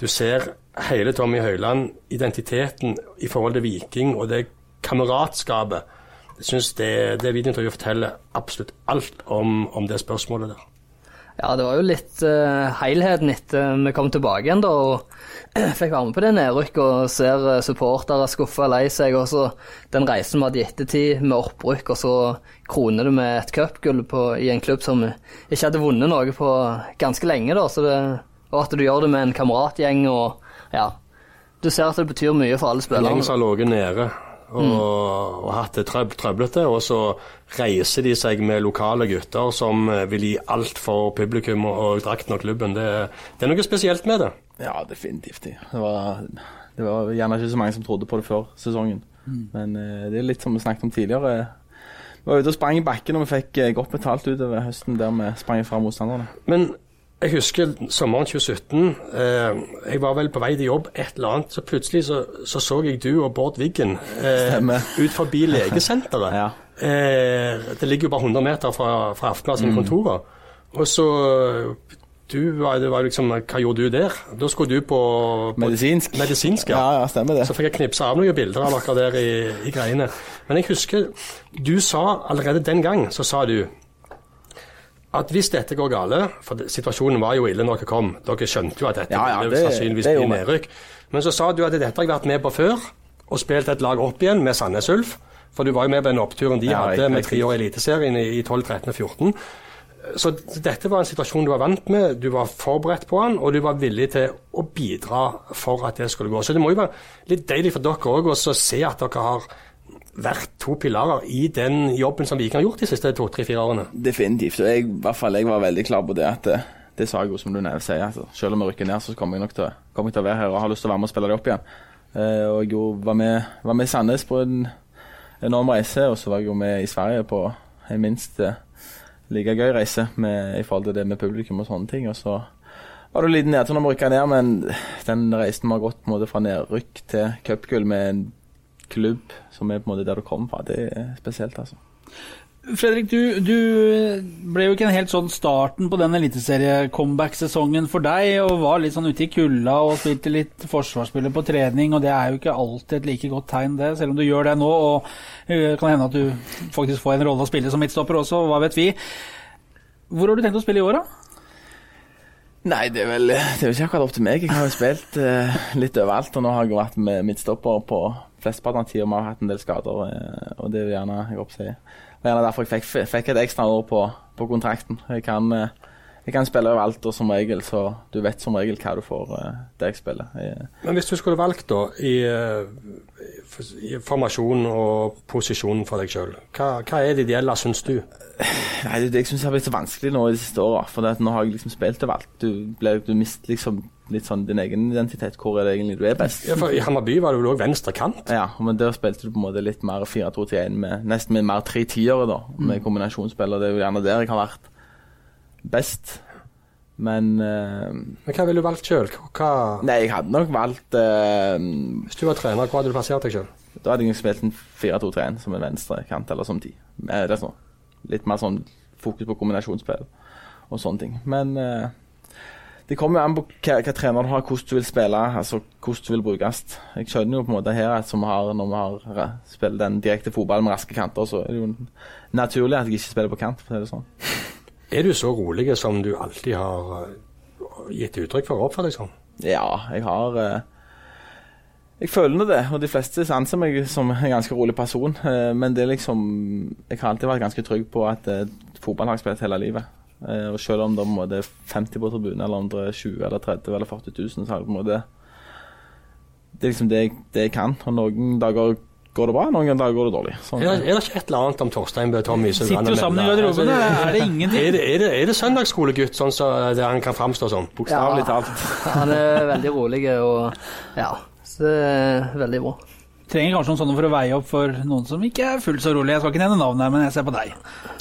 Du ser hele Tommy Høiland, identiteten i forhold til Viking og det kameratskapet. Jeg syns det, det videointervjuet forteller absolutt alt om, om det spørsmålet der. Ja, det var jo litt uh, helheten etter vi kom tilbake igjen, da. Og fikk være med på det nedrykk og ser uh, supportere skuffa og lei seg. Og så den reisen vi hadde i ettertid med opprykk, og så kroner det med et cupgull i en klubb som ikke hadde vunnet noe på ganske lenge, da. Så det, og at du gjør det med en kameratgjeng og ja. Du ser at det betyr mye for alle En gjeng som har ligget nede og, og hatt det trøb trøblete, og så reiser de seg med lokale gutter som eh, vil gi alt for publikum og, og drakten og klubben. Det, det er noe spesielt med det. Ja, definitivt. Det var, det var gjerne ikke så mange som trodde på det før sesongen. Men eh, det er litt som vi snakket om tidligere. Vi var ute og sprang i bakken, og vi fikk eh, godt betalt utover høsten der vi sprang fra motstanderne. Men jeg husker sommeren 2017. Eh, jeg var vel på vei til jobb, et eller annet. Så plutselig så så, så jeg du og Bård Wiggen eh, ut forbi legesenteret. Ja. Eh, det ligger jo bare 100 meter fra, fra Aftenbladet sine kontorer. Og så du var, det var liksom, Hva gjorde du der? Da skulle du på, på Medisinsk. Medisinsk, Ja, ja. ja, stemmer det. Så fikk jeg knipse av noen bilder av dere der i, i greiene. Men jeg husker du sa allerede den gang, så sa du at hvis dette går gale For situasjonen var jo ille når dere kom. Dere skjønte jo at dette Ja, ja, ville det- sannsynligvis det bli nedrykk. Men så sa du at dette har jeg vært med på før, og spilt et lag opp igjen med Sandnes Ulf. For du var jo med på den oppturen de Ja, hadde med tre år i Eliteserien i, i 12, 13 og 14. Så dette var en situasjon du var vant med, du var forberedt på den, og du var villig til å bidra for at det skulle gå. Så det må jo være litt deilig for dere òg å se at dere har vært to pilarer i den jobben som Viking har gjort de siste to-tre-fire årene. Definitivt. Og jeg, i hvert fall, jeg var veldig klar på det at det, det sa jeg jo som du nevner, sier. Altså, selv om vi rykker ned, så kommer jeg nok til, kommer jeg til å være her og har lyst til å være med og spille det opp igjen. Eh, og jeg jo var med, var med i Sandnes på en enorm reise, og så var jeg jo med i Sverige på en minst eh, like gøy reise med, i forhold til det med publikum og sånne ting. Og så var det en liten nedtur når vi rykka ned, men den reisen vi har gått fra nedrykk til cupgull med en klubb som er på en måte der du kommer fra, det er spesielt, altså. Fredrik, du, du ble jo ikke en helt sånn starten på den eliteserie-comeback-sesongen for deg, og var litt sånn ute i kulda og spilte litt forsvarsspiller på trening, og det er jo ikke alltid et like godt tegn, det, selv om du gjør det nå. Og det kan hende at du faktisk får en rolle å spille som midtstopper også, hva vet vi. Hvor har du tenkt å spille i år, da? Nei, det er vel det er jo ikke akkurat opp til meg. Jeg har jo spilt eh, litt overalt, og nå har jeg vært med midtstopper på flesteparten av tida. Vi har hatt en del skader, eh, og det er gjerne jeg oppsier. Det var gjerne derfor jeg fikk, fikk et ekstra år på, på kontrakten. Jeg kan, eh, jeg kan spille overalt, og som regel så Du vet som regel hva du får eh, der jeg spiller. Jeg, Men hvis du skulle valgt da i, i formasjon og posisjonen for deg sjøl, hva, hva er det ideelle, syns du? Nei, det, det jeg syns har blitt så vanskelig nå i de siste åra. For det nå har jeg liksom spilt overalt. Du, ble- du mister liksom litt sånn din egen identitet. Hvor er det egentlig du er best? Ja, for I Hammarby var du vel òg venstre kant? Ja, men der spilte du på en måte litt mer 4-2-1 med nesten med mer tre tiere, da. Med kombinasjonsspill. Og det er jo gjerne der jeg har vært best. Men uh, Men hva ville du valgt sjøl? Nei, jeg hadde nok valgt uh, Hvis du var trener, hvor hadde du plassert deg sjøl? Da hadde jeg spilt en 4-2-3-1 som en venstre kant, eller som ti. Sånn. Litt mer sånn fokus på kombinasjonsspill og sånne ting. Men eh, det kommer jo an på hva, hva du har, hvordan du vil spille, altså hvordan du vil brukes. Jeg skjønner jo på en måte her at som vi har, når vi har ra- spiller den direkte fotballen med raske kanter, så er det jo naturlig at jeg ikke spiller på kant. for å si det sånn. Er du så rolig som du alltid har eh, gitt uttrykk for oppføre deg sånn? Ja, jeg har eh, Jeg føler det, og de fleste anser meg som en ganske rolig person. eh, men det er liksom Jeg har alltid vært ganske trygg på at eh, fotball har jeg spilt hele livet. Eh, og selv om det måte er 50 på tribunen, eller om det er 20 eller 30 eller 40 000, så er det på en måte Det er liksom det jeg, det jeg kan. Og noen dager går det bra, noen dager går det dårlig. Sånn. Er, det- er det ikke et eller annet om Torstein Bø Tommy Sitter jo sammen i nevne? garderoben, Altså, er det ingenting? Er det, er det, er det søndagsskolegutt, sånn som det han kan framstå som? Bokstavelig talt. Han er veldig rolig og ja, så det er veldig bra. Trenger kanskje noen sånne for å veie opp for noen som ikke er fullt så rolig. Jeg skal ikke nevne navnet, her, men jeg ser på deg.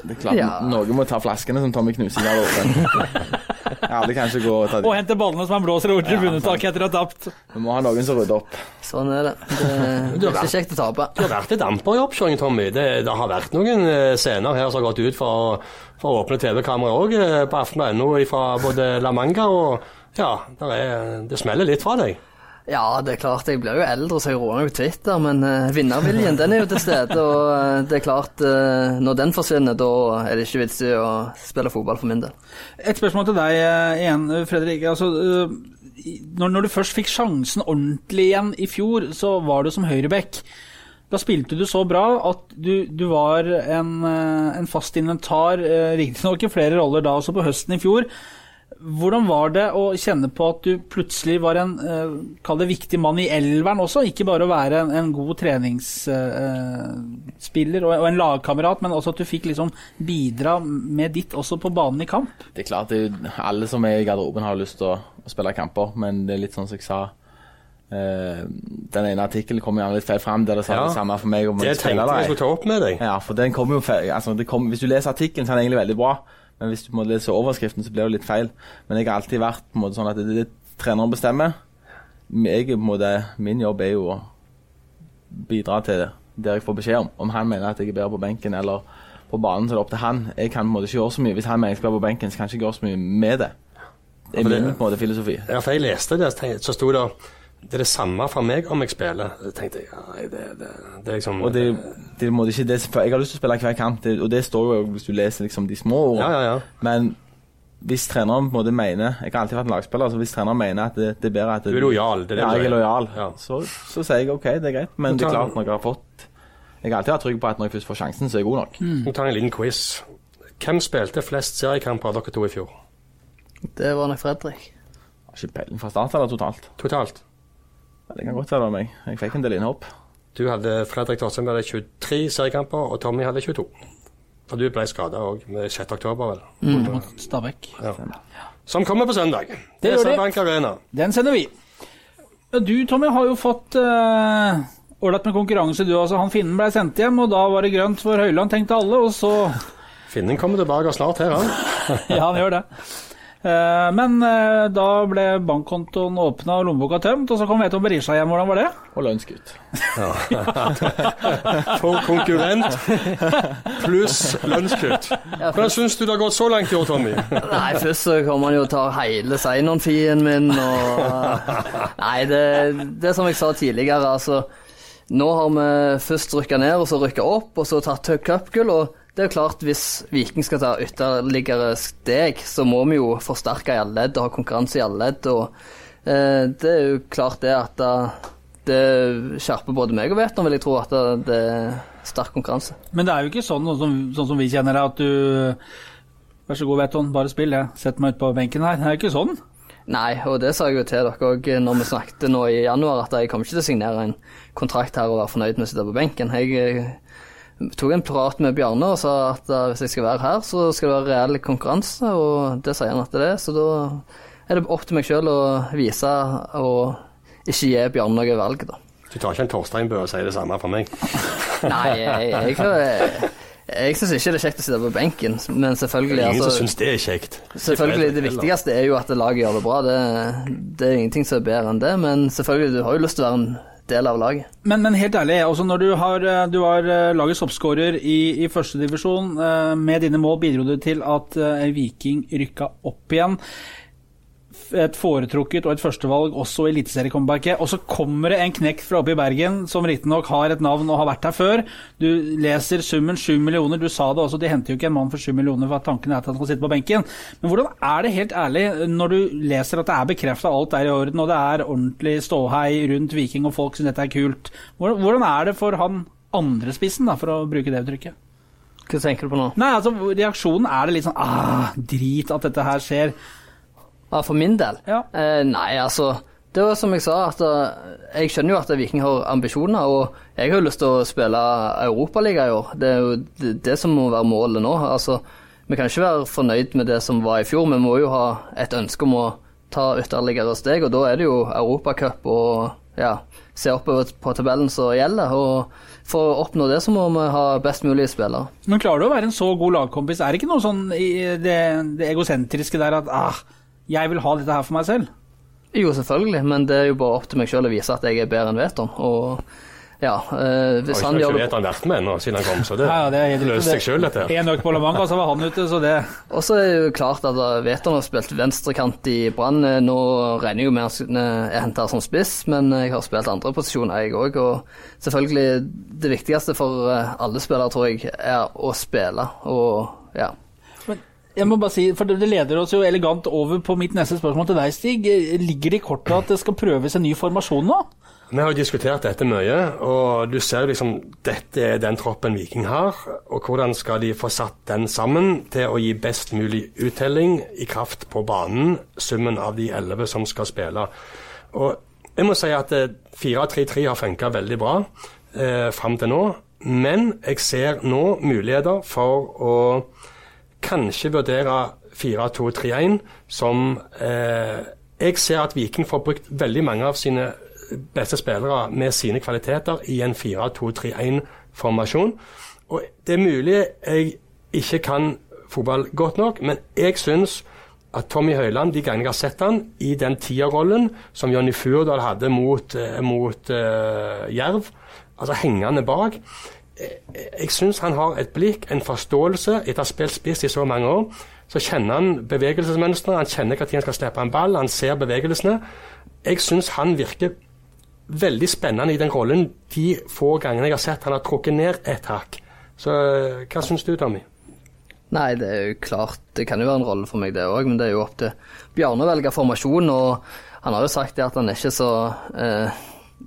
Det er klart, Ja. Noen må ta flaskene som Tommy knuser i garderoben. Alle kan ikke gå og ta Og hente ballene som han blåser over tribunetaket etter å ha tapt. Vi må ha noen som rydder opp. Sånn er det. Det er har ikke kjekt å tape. Du har vært et amper i oppkjøringen, Tommy. Det, det har vært noen eh, scener her som har gått ut for, for å åpne TV-kamera òg, på aften.no fra både La Manga og Ja, der er, det smeller litt fra deg. Ja, det er klart. Jeg blir jo eldre, så jeg roer meg på Twitter, men uh, vinnerviljen den er jo til stede. Og uh, det er klart, uh, når den forsvinner, da er det ikke vits i å spille fotball for min del. Et spørsmål til deg igjen, Fredrik. Altså, når, når du først fikk sjansen ordentlig igjen i fjor, så var du som høyreback. Da spilte du så bra at du, du var en, en fast inventar, riktignok i flere roller da også på høsten i fjor. Hvordan var det å kjenne på at du plutselig var en eh, kall det viktig mann i elveren også? Ikke bare å være en, en god treningsspiller og, og en lagkamerat, men også at du fikk liksom bidra med ditt også på banen i kamp? Det er klart, det er alle som er i garderoben har lyst til å, å spille kamper, men det er litt sånn som jeg sa Uh, Den ene artikkelen kom gjerne litt feil fram, der det sa Ja. det samme for meg om Det spille tenkte jeg skulle ta opp med deg. Ja, for den kom jo feil. Altså, det kom, hvis du leser artikkelen, så er den egentlig veldig bra, men hvis du må lese overskriften, så blir det litt feil. Men jeg har alltid vært på en måte sånn at det er det treneren bestemmer. Jeg, på en måte, min jobb er jo å bidra til det, der jeg får beskjed om. Om han mener at jeg er bedre på benken eller på banen, så er det opp til han. Jeg kan på en måte ikke gjøre så mye. Hvis han mener jeg skal være på benken, så kan jeg ikke gjøre så mye med det. Det er min på en måte filosofi. Ja, for jeg leste det, så sto det det er det samme for meg om jeg spiller. Så tenkte jeg ja, det, det, det er liksom Og det, det må ikke det, Jeg har lyst til å spille hver kamp, det, og det står jo hvis du leser liksom de små ordene. Ja, ja, ja. Men hvis treneren på en måte mener Jeg har alltid vært en lagspiller, så hvis treneren mener at det, det er bedre at Du er lojal, det er det ja, jeg er lojal. Ja. Så, så sier jeg OK, det er greit. Men det er klart, når jeg har fått Jeg har alltid vært trygg på at når jeg først får sjansen, så er jeg god nok. Nå tar jeg en liten quiz. Hvem spilte flest seriekamper av dere to i fjor? Det var nok Fredrik. Har ikke peiling fra start eller totalt. Totalt? Det kan godt være meg. Jeg fikk en del innhopp. Du hadde Fredrik Torsheim hadde 23 seriekamper, og Tommy hadde 22. For du ble skada òg med 6. oktober, vel. Mot Stabæk. Ja. Som kommer på søndag. Det gjør det. Arena. Den sender vi. Du, Tommy, har jo fått ålreit uh, med konkurranse, du altså. Han Finnen ble sendt hjem, og da var det grønt for Høyland, tenkte alle, og så Finnen kommer tilbake snart her, han. Ja, han gjør det. Eh, men eh, da ble bankkontoen åpna og lommeboka tømt, og så kom Veton Berisha hjem. Hvordan var det? Og lønnskutt. For konkurrent pluss lønnskutt. Hvordan syns du det har gått så langt i år, Tommy? Nei, først så kommer han jo og tar hele Seinon-fien min og Nei, det, det er som jeg sa tidligere, altså. Nå har vi først rykka ned, og så rykka opp, og så tatt cupgull. Og det er klart, hvis Viking skal ta ytterligere steg, så må vi jo forsterke i alle ledd og ha konkurranse i alle ledd. Og eh, det er jo klart det at det skjerper både meg og Veton, vil jeg tro, at det er sterk konkurranse. Men det er jo ikke sånn, sånn som, sånn som vi kjenner det, at du Vær så god, Veton, bare spill, jeg setter meg ut på benken her. Det er jo ikke sånn. Nei, og det sa jeg jo til dere òg når vi snakket nå i januar, at jeg kommer ikke til å signere en kontrakt her og være fornøyd med å sitte på benken. Jeg eh, tok en prat med Bjarne og sa at eh, hvis jeg skal være her, så skal det være reell konkurranse, og det sier han at det er. Så da er det opp til meg sjøl å vise og ikke gi Bjarne noe valg, da. Du tar ikke en Torstein Bø og sier det samme for meg? Nei, jeg, jeg, jeg, jeg syns ikke det er kjekt å sitte på benken, men selvfølgelig Ingen som altså, syns det er kjekt. Selvfølgelig, Det viktigste er jo at laget gjør det bra. Det, det er ingenting som er bedre enn det, men selvfølgelig, du har jo lyst til å være en del av laget. Men, men helt ærlig, også når du har, eh, du var eh, lagets toppskårer i, i førstedivisjon, med dine mål bidro du til at eh, Viking rykka opp igjen. Et foretrukket og et førstevalg også i eliteseriecomebacket. Og så kommer det en knekt fra oppe i Bergen som riktignok har et navn og har vært her før. Du leser summen 7 millioner, du sa det også, de henter jo ikke en mann for 7 millioner for at tanken er at han skal sitte på benken. Men hvordan er det helt ærlig når du leser at det er bekrefta alt er i orden, og det er ordentlig ståhei rundt Viking og folk syns dette er kult. Hvordan, hvordan er det for han andre spissen, da, for å bruke det uttrykket? Hva tenker du på nå? Nei, altså Reaksjonen er det litt sånn ah, drit at dette her skjer. Ja, For min del? Ja. Eh, nei, altså Det var som jeg sa, at eh, jeg skjønner jo at Viking har ambisjoner. Og jeg har jo lyst til å spille Europaliga i år. Det er jo det, det som må være målet nå. Altså, Vi kan ikke være fornøyd med det som var i fjor. Vi må jo ha et ønske om å ta ytterligere steg, og da er det jo Europacup og ja, se oppover på tabellen som gjelder. Og for å oppnå det, så må vi ha best mulig spillere. Men klarer du å være en så god lagkompis? Er det ikke noe sånn i det, det egosentriske der at ah, jeg vil ha dette her for meg selv? Jo, selvfølgelig, men det er jo bare opp til meg sjøl å vise at jeg er bedre enn Veton. Og ja, øh, hvis han ikke gjør ikke det vet vært med ennå siden han kom, så det, Ja, ja, det er helt løste seg sjøl, dette. Én økt på La Manga, så var han ute, så det Og så er det jo klart at eh, Veton har spilt venstrekant i Brann. Eh, Nå regner jeg jo med at han er henta som spiss, men jeg har spilt andre posisjoner, jeg òg. Og selvfølgelig, det viktigste for alle spillere, tror jeg, er å spille. Og ja. Jeg må bare si, for Det leder oss jo elegant over på mitt neste spørsmål til deg, Stig. Ligger det i kortet at det skal prøves en ny formasjon nå? Vi har jo diskutert dette mye, og du ser liksom dette er den troppen Viking har. Og hvordan skal de få satt den sammen til å gi best mulig uttelling i kraft på banen, summen av de elleve som skal spille. Og jeg må si at eh, 4-3-3 har funka veldig bra eh, fram til nå, men jeg ser nå muligheter for å kanskje vurdere 4-2-3-1 som eh, Jeg ser at Viking får brukt veldig mange av sine beste spillere med sine kvaliteter i en 4-2-3-1-formasjon. Og Det er mulig jeg ikke kan fotball godt nok, men jeg syns at Tommy Høiland, de gangene jeg har sett han i den tierrollen som Jonny Furdal hadde mot, eh, mot uh, Jerv, altså hengende bak jeg syns han har et blikk, en forståelse, etter å ha spilt spiss i så mange år. Så kjenner han bevegelsesmønsteret, han kjenner når han skal slippe en ball, han ser bevegelsene. Jeg syns han virker veldig spennende i den rollen de få gangene jeg har sett han har trukket ned et hakk. Så hva syns du, Tommy? Nei, det er jo klart, det kan jo være en rolle for meg, det òg, men det er jo opp til Bjarne å velge formasjon. Og han har jo sagt det at han er ikke så eh,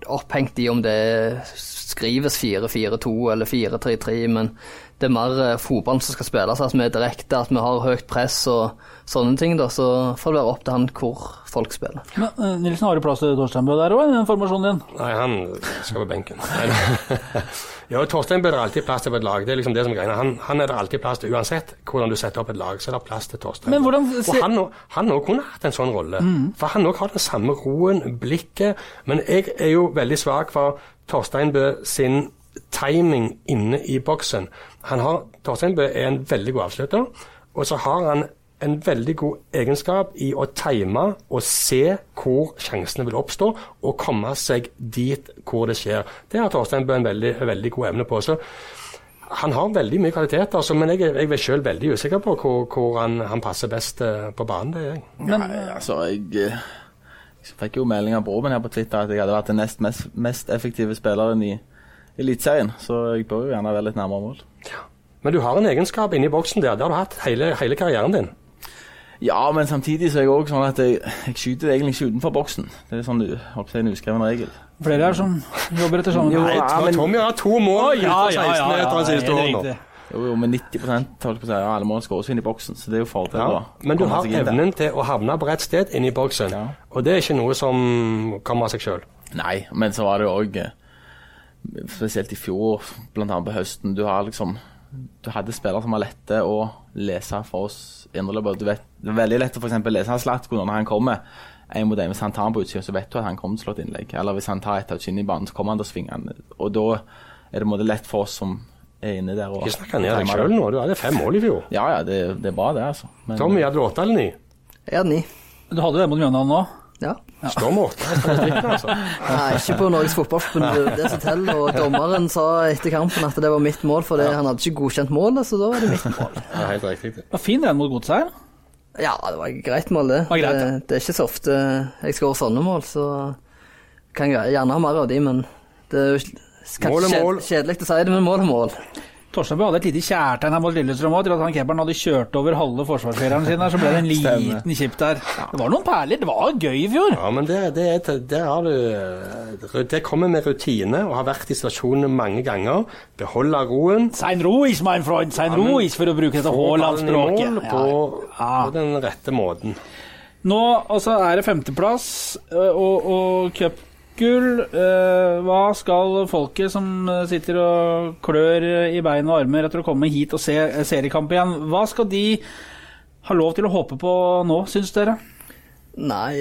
opphengt i om det skrives 4-4-2 eller 4-3-3, men det er mer eh, fotballen som skal spilles, at vi er direkte, at vi har høyt press og sånne ting. da, Så får det være opp til han hvor folk spiller. Men eh, Nilsen, har du plass til Torstein Bø der òg, i den formasjonen din? Nei, han skal på benken. ja, Torstein Bø er alltid plass til på et lag. Det er liksom det som er greia. Han, han er det alltid plass til. Uansett hvordan du setter opp et lag, så er det plass til Torstein. Men hvordan Og se- han òg- han òg kunne hatt en sånn rolle. For han òg har den samme roen, blikket. Men jeg er jo veldig svak for Torstein Bø sin timing inne i boksen. Han har, Torstein Bø er en veldig god avslutter, og så har han en veldig god egenskap i å time og se hvor sjansene vil oppstå, og komme seg dit hvor det skjer. Det har Torstein Bø en veldig, veldig god evne på. så han har veldig mye kvaliteter, altså, men jeg, jeg er selv veldig usikker på hvor, hvor han, han passer best eh, på banen. det er jeg. Nei, altså, jeg, eh, jeg fikk jo melding av broren min her på Twitter at jeg hadde vært den nest mest, mest effektive spilleren i Eliteserien, så jeg bør jo gjerne være litt nærmere mål. Men du har en egenskap inni boksen der. Det har du hatt hele, hele karrieren din. Ja, men samtidig så er jeg òg sånn at jeg, jeg skyter egentlig ikke utenfor boksen. Det er sånn du holdt på en uskreven regel. Flere her som jobber etter sånn. Jo, ja, men- Tommy har to mål utenfor 16-meteren siste helt året nå. Jo, jo, men 90 holdt på å si, ja, alle mål skåres inn i boksen, så det er jo fordel. Ja, men du har evnen til å havne på rett sted inni boksen, Ja. og det er ikke noe som kommer av seg sjøl. Nei, men så var det jo òg Spesielt i fjor, annet på høsten. Du har liksom Du hadde spillere som var lette å lese for oss indreløpere. Du vet, det er veldig lett å for eksempel lese Slatko når han kommer. En mot en. Hvis han tar han på utsida, så vet du at han kommer til å slå et innlegg. Eller hvis han tar et av inn i banen, så kommer han til å svinge han. Og da er det på en måte lett for oss som er inne der. Ikke snakk ned deg sjøl nå. Du hadde fem mål i fjor. Ja, ja, det, det er bra, det, altså. Men, Tommy, hadde du åtte eller ni? Jeg hadde ni. Du hadde det mot Mjøndalen nå? Statistikken, altså. Nei, ikke på Norges Fotballforbund, det som teller. Og dommeren sa etter kampen at det var mitt mål, for ja. han hadde ikke godkjent målet, så da var det mitt mål. Ja, helt riktig. Det var fin den mot godset her. Ja, det var et greit mål, det. var greit, ja. det, det er ikke så ofte jeg skårer sånne mål, så kan jeg gjerne ha mer av de, men det er jo kjedelig å si det, men mål er mål. Torstein hadde et lite kjærtegn her mot Lillestrøm òg, til at han keeperen hadde kjørt over halve forsvarsfireren sin. der, Så ble det en liten kjipp der. Det var noen perler. Det var gøy i fjor. Ja, men det, det, har du eh, Det kommer med rutine og har vært i situasjonene mange ganger. Beholde roen. Sein Ruiz, mein Freund. Sein Ja, Ruiz, for å bruke dette Haaland-språket. på, Ja. på den rette måten. Nå altså, er det femteplass ø, og, og cupgull. Eh, Hva skal folket som eh, sitter og klør i bein og armer etter å komme hit og se eh, seriekamp igjen, hva skal de ha lov til å håpe på nå, syns dere? Nei,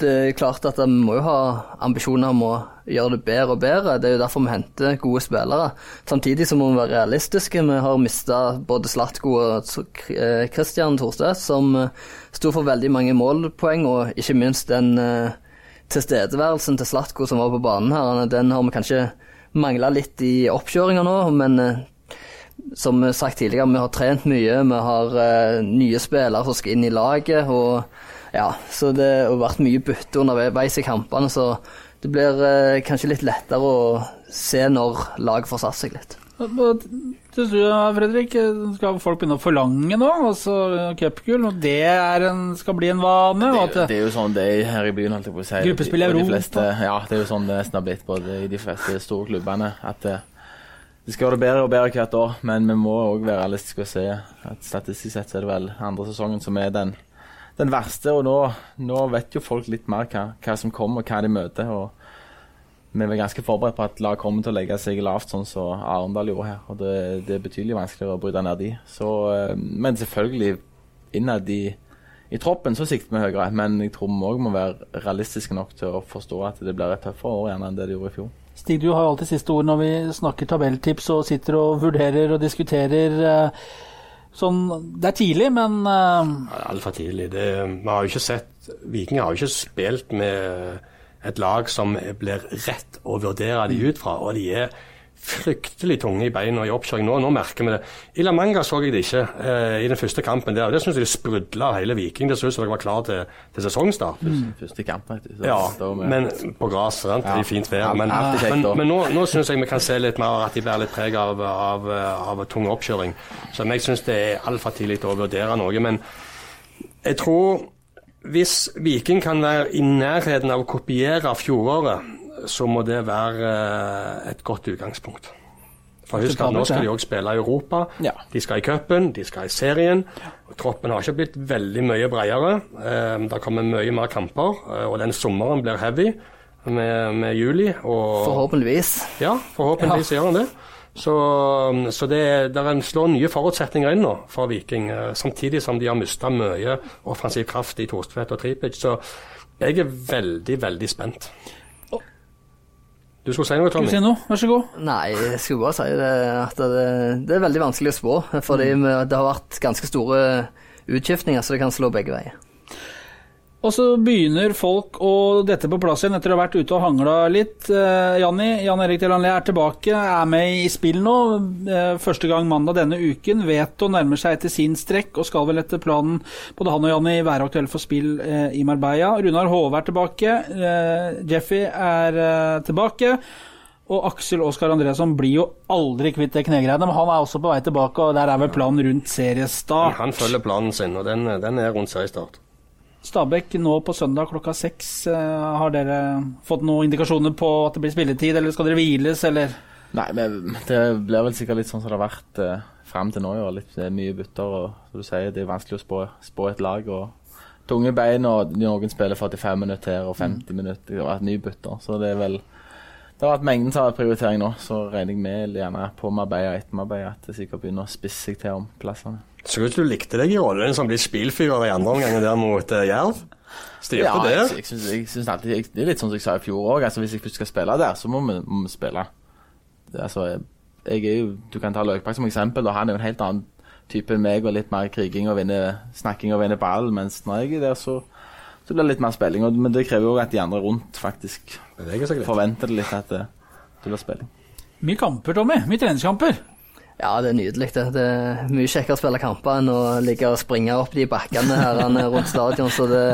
det er klart at vi må jo ha ambisjoner om å gjøre det bedre og bedre. Det er jo derfor vi henter gode spillere. Samtidig så må vi være realistiske. Vi har mista både Slatko og Christian Thorstvedt, som sto for veldig mange målpoeng, og ikke minst den eh, tilstedeværelsen til Slatko som var på banen her. Den har vi kanskje mangla litt i oppkjøringa nå, men eh, som sagt tidligere, vi har trent mye. Vi har eh, nye spillere som skal inn i laget. og ja, Så det har vært mye bytte underveis i kampene, så det blir eh, kanskje litt lettere å se når laget får satt seg litt. Syns du, Fredrik, skal folk begynne å forlange nå? Altså cupgull, og det er en, skal bli en vane? Det, jo- det er jo sånn det er her i byen, holdt jeg på å si. Gruppespill i Europa. fleste- Ja, det er jo sånn det nesten har blitt både i de fleste store klubbene. At det, det skal være bedre og bedre hvert år, men vi må òg være realistiske og se at statistisk sett så er det vel andre sesongen som er den, den verste. Og nå, nå vet jo folk litt mer hva, hva som kommer, og hva de møter. og vi er ganske forberedt på at lag kommer til å legge seg lavt, sånn som Arendal gjorde her. og Det, det er betydelig vanskeligere å bryte ned de. Så, eh, men selvfølgelig, innad i, i troppen så sikter vi høyere. Men jeg tror vi òg må være realistiske nok til å forstå at det blir et tøffere år igjen enn det det gjorde i fjor. Stig, du har alltid siste ord når vi snakker tabelltips og sitter og vurderer og diskuterer. eh, Sånn, Det er tidlig, men uh... Ja, er altfor tidlig. Det, vi har jo ikke sett Viking har jo ikke spilt med et lag som blir rett å vurdere de ut fra, og de er fryktelig tunge i beina i oppkjøring nå. Nå merker vi det. I La Manga så jeg det ikke eh, i den første kampen der. og Det syns jeg det sprudla hele Viking. Det så ut som dere var klar til, til sesongstart. Første kamp, faktisk. Ja, men på gresset. Ja. I fint vær. Ja, Men, men, men nå, nå syns jeg vi kan se litt mer at de bærer litt preg av, av, av tung oppkjøring. Så jeg syns det er altfor tidlig å vurdere noe. Men jeg tror hvis Viking kan være i nærheten av å kopiere fjoråret, så må det være eh, et godt utgangspunkt. For husk at nå skal de òg spille i Europa. Ja. De skal i cupen, de skal i serien. Troppen har ikke blitt veldig mye bredere. Eh, det kommer mye mer kamper, eh, og den sommeren blir heavy med, med juli. Og, Forhåpentligvis. Ja, forhåpentligvis gjør han det. Så, så det, der slår nye forutsetninger inn nå for Viking, eh, samtidig som de har mista mye offensiv kraft i Torstvedt og Tripic. Så jeg er veldig, veldig spent. Du skulle si noe, Skal Tommy? si noe? Vær så god. Nei, jeg skulle bare si det, at det, det er veldig vanskelig å spå. Fordi vi- det har vært ganske store utskiftninger, så det kan slå begge veier. Og så begynner folk å dette på plass igjen etter å ha vært ute og hangla litt. Eh, Janni, Jan Erik Delanlé er tilbake, er med i spill nå. Eh, første gang mandag denne uken. Veto nærmer seg etter sin strekk og skal vel etter planen både han og Janni være aktuelle for spill eh, i Marbella. Runar Hove er tilbake. Jeffy er tilbake. Og Aksel Oskar Andreasson blir jo aldri kvitt det knegreiene, men han er også på vei tilbake, og der er vel planen rundt seriestart. Han følger planen sin, og den, den er rundt seriestart. Stabæk nå på søndag klokka seks. eh, Har dere fått noen indikasjoner på at det blir spilletid, eller skal dere hviles, eller? Nei, men det blir vel sikkert litt sånn som det har vært eh, frem til nå. Jo. Litt er mye bytter, og som du sier, det er vanskelig å spå, spå et lag. og Tunge bein, og noen spiller 45 minutter her og 50 minutter. Det har vært mye bytter, så det er vel Det har vært mengden som har prioritering nå, så regner jeg med gjerne på Marbella og etter med Marbella at det sikkert begynner å spisse seg til om plassene. Så ut som du likte deg i rollen som blir spillfyrer i andre omgang der mot uh, Jerv. Styr på det. jeg, jeg, synes, jeg synes alltid jeg, Det er litt sånn som jeg sa i fjor òg. Altså, hvis jeg først skal spille der, så må vi, må vi spille. Det, altså, er jo Du kan ta Løkberg som eksempel. og Han er jo en helt annen type enn meg, og litt mer kriging og vinne, snakking og vinne ball. Mens når jeg er der, så, så blir det litt mer spilling. Og, men det krever jo at de andre rundt faktisk det forventer det litt at det, det blir spilling. Mye kamper, Tommy. Mye treningskamper. Ja, det er nydelig. Det, det er mye kjekkere å spille kamper enn å ligge og springe opp de bakkene her rundt stadion. Så det,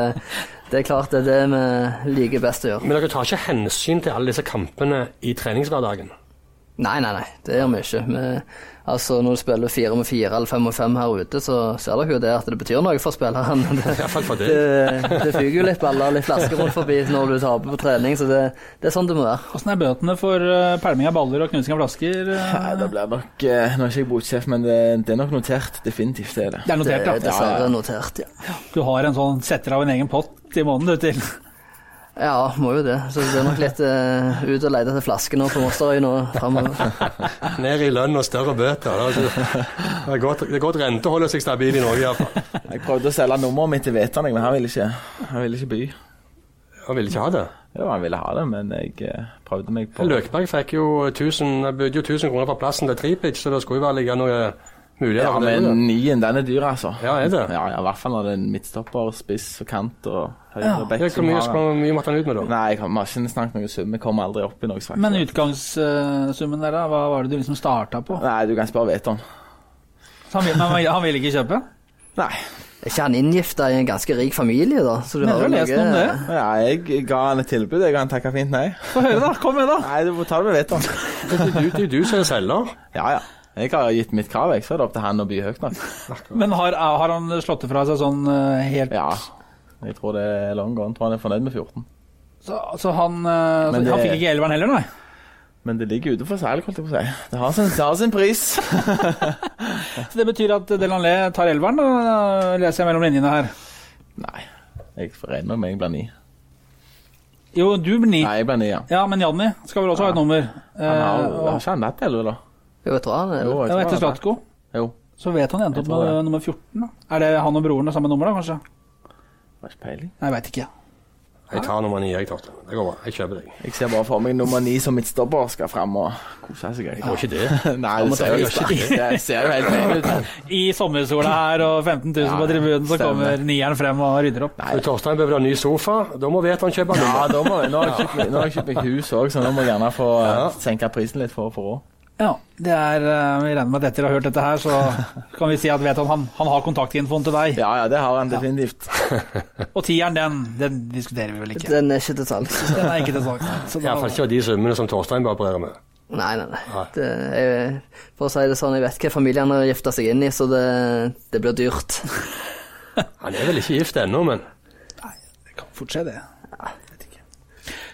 det er klart det er det vi liker best å gjøre. Men dere tar ikke hensyn til alle disse kampene i treningshverdagen? Nei, nei, nei. Det gjør vi ikke. Vi, altså, når du spiller fire med fire eller fem med fem her ute, så ser dere jo det at det betyr noe for spilleren. Det, det, det. det fyker jo litt baller og litt flasker rundt forbi når du taper på trening, så det, det er sånn det må være. Åssen er bøtene for uh, pælming av baller og knusing av flasker? eh? Nei, det blir nok eh, Nå er ikke jeg botsjef, men det, det er nok notert. Definitivt det er det. Det er Det notert, er ja. dessverre notert, ja. Du har en sånn setter av en egen pott i måneden du til. Ja, må jo det. Så det er nok litt uh, ut og lete etter flasker nå på Mosterøy nå framover. Ned i lønn og større bøter. Det er, ikke- det er godt, det er godt rente å holde seg stabil i Norge iallfall. Jeg prøvde å selge nummeret mitt til Vetan, men han ville ikke, han ville ikke by. Han ville ikke ha det. Jo, han ville ha det, men jeg eh, prøvde meg på Løkberg fikk jo 1000, bød jo 1000 kroner på plassen til Tripic, så det skulle jo være ligge noe muligheter Ja, men nien, den er dyr, altså. Ja, er det? Ja, ja, i hvert fall når det er en midtstopper, spiss og kant og høyre Ja, bekk. Hvor mye, har- mye måtte han ut med, da? Nei, vi har ikke snakket noen sum. Vi kommer aldri opp i noe. Men utgangssummen der, da? Hva var det du liksom starta på? Nei, du kan spørre Veton. Så han, vil- han ville ikke kjøpe? Nei. Er ikke han inngifta i en ganske rik familie, da? Så du du har lest noe om det? Ja, jeg ga han et tilbud, jeg, og han takka fint nei. Få høre, da. Kom med, da. Nei, du må ta det med Veton. Det er du, det er du som er selger. Ja, ja. Jeg har gitt mitt krav, jeg, så er det opp til han å by høyt nok. Men har, har han slått det fra seg sånn eh, helt Ja. Jeg tror det er long gone. Tror han er fornøyd med 14. Så, så han eh, så det- Han fikk ikke elveren heller, nei? Men det ligger ute for salg, holdt jeg på å si. Det har sin, det har sin pris. Så det betyr at Delanlé tar elveren, da leser jeg mellom linjene her. Nei, jeg regner med jeg blir ni. Jo, du blir ni. Nei, jeg blir 9, ja. Ja, men Janni skal vel også ha et nummer. Han har, Eh, har ikke han hatt 11, da? Jo, jeg tror han er Jo, jeg tror etter. Slatko. Jo. Så vet han endte Jeg opp tror med det. nummer 14. da. Er det han og broren har samme nummer, da, kanskje? Har ikke peiling. Nei, Jeg veit ikke. Jeg tar nummer ni, jeg, Torstein. Det går bra. Jeg kjøper deg. Jeg ser bare for meg nummer ni som midtstopper skal fram og kose seg. jeg. Må ikke det. Nei, det ser jo, det ser jo helt feil ut. I sommersola her og 15 000 på tribunen, så stemmer. kommer nieren frem og rydder opp. Så Torstein behøver ha ny sofa. Da må Veton kjøpe Ja, nummer. da må, nå har jeg kjøpt, meg- nå har jeg kjøpt meg hus òg, så nå må jeg gjerne få Ja. senke prisen litt for å få råd. Ja, det er, eh, Vi regner med at etter å ha hørt dette her, så kan vi si at vet han, han, han har kontaktinfoen til deg. Ja, ja, det har han definitivt. Og tieren, den, den diskuterer vi vel ikke. Den er ikke til salgs. Den er ikke til salgs. Iallfall ikke av de summene som Torstein bør operere med. Nei, nei, nei. Nei. Det jeg, for å si det sånn, jeg vet hva familien har gifta seg inn i, så det, det blir dyrt. Han er vel ikke gift ennå, men Nei, Det kan fort skje, det. Ikke.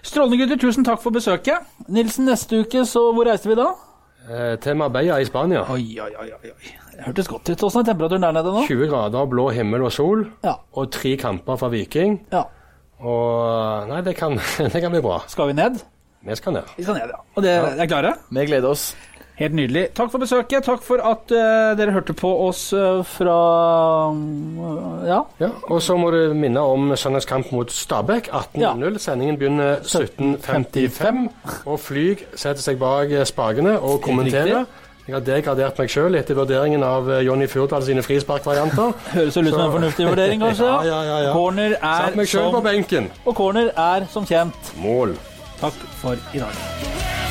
Strålende gutter, tusen takk for besøket. Nilsen, neste uke, så hvor reiser vi da? Eh, til Marbella i Spania. Oi, oi, oi. oi. Det hørtes godt ut. Åssen er temperaturen der nede nå? 20 grader, blå himmel og sol, Ja. og tre kamper fra Viking. ja. Og Nei, det kan, det kan bli bra. Skal vi ned? Vi skal ned. Vi skal ned, ja. Og det er klare? Vi gleder oss. Helt nydelig. Takk for besøket. Takk for at uh, dere hørte på oss uh, fra uh, Ja. Ja, og så må du minne om søndagens kamp mot Stabæk 18.00. Sendingen begynner 17.55. Og Flyg setter seg bak spakene og kommenterer. Jeg har degradert meg sjøl etter vurderingen av eh, Jonny Furdal sine frisparkvarianter. Høres vel ut som en fornuftig vurdering, kanskje? Ja, ja, ja, ja. Corner er Satt meg sjøl på benken. Og corner er som kjent Mål. Takk for i dag.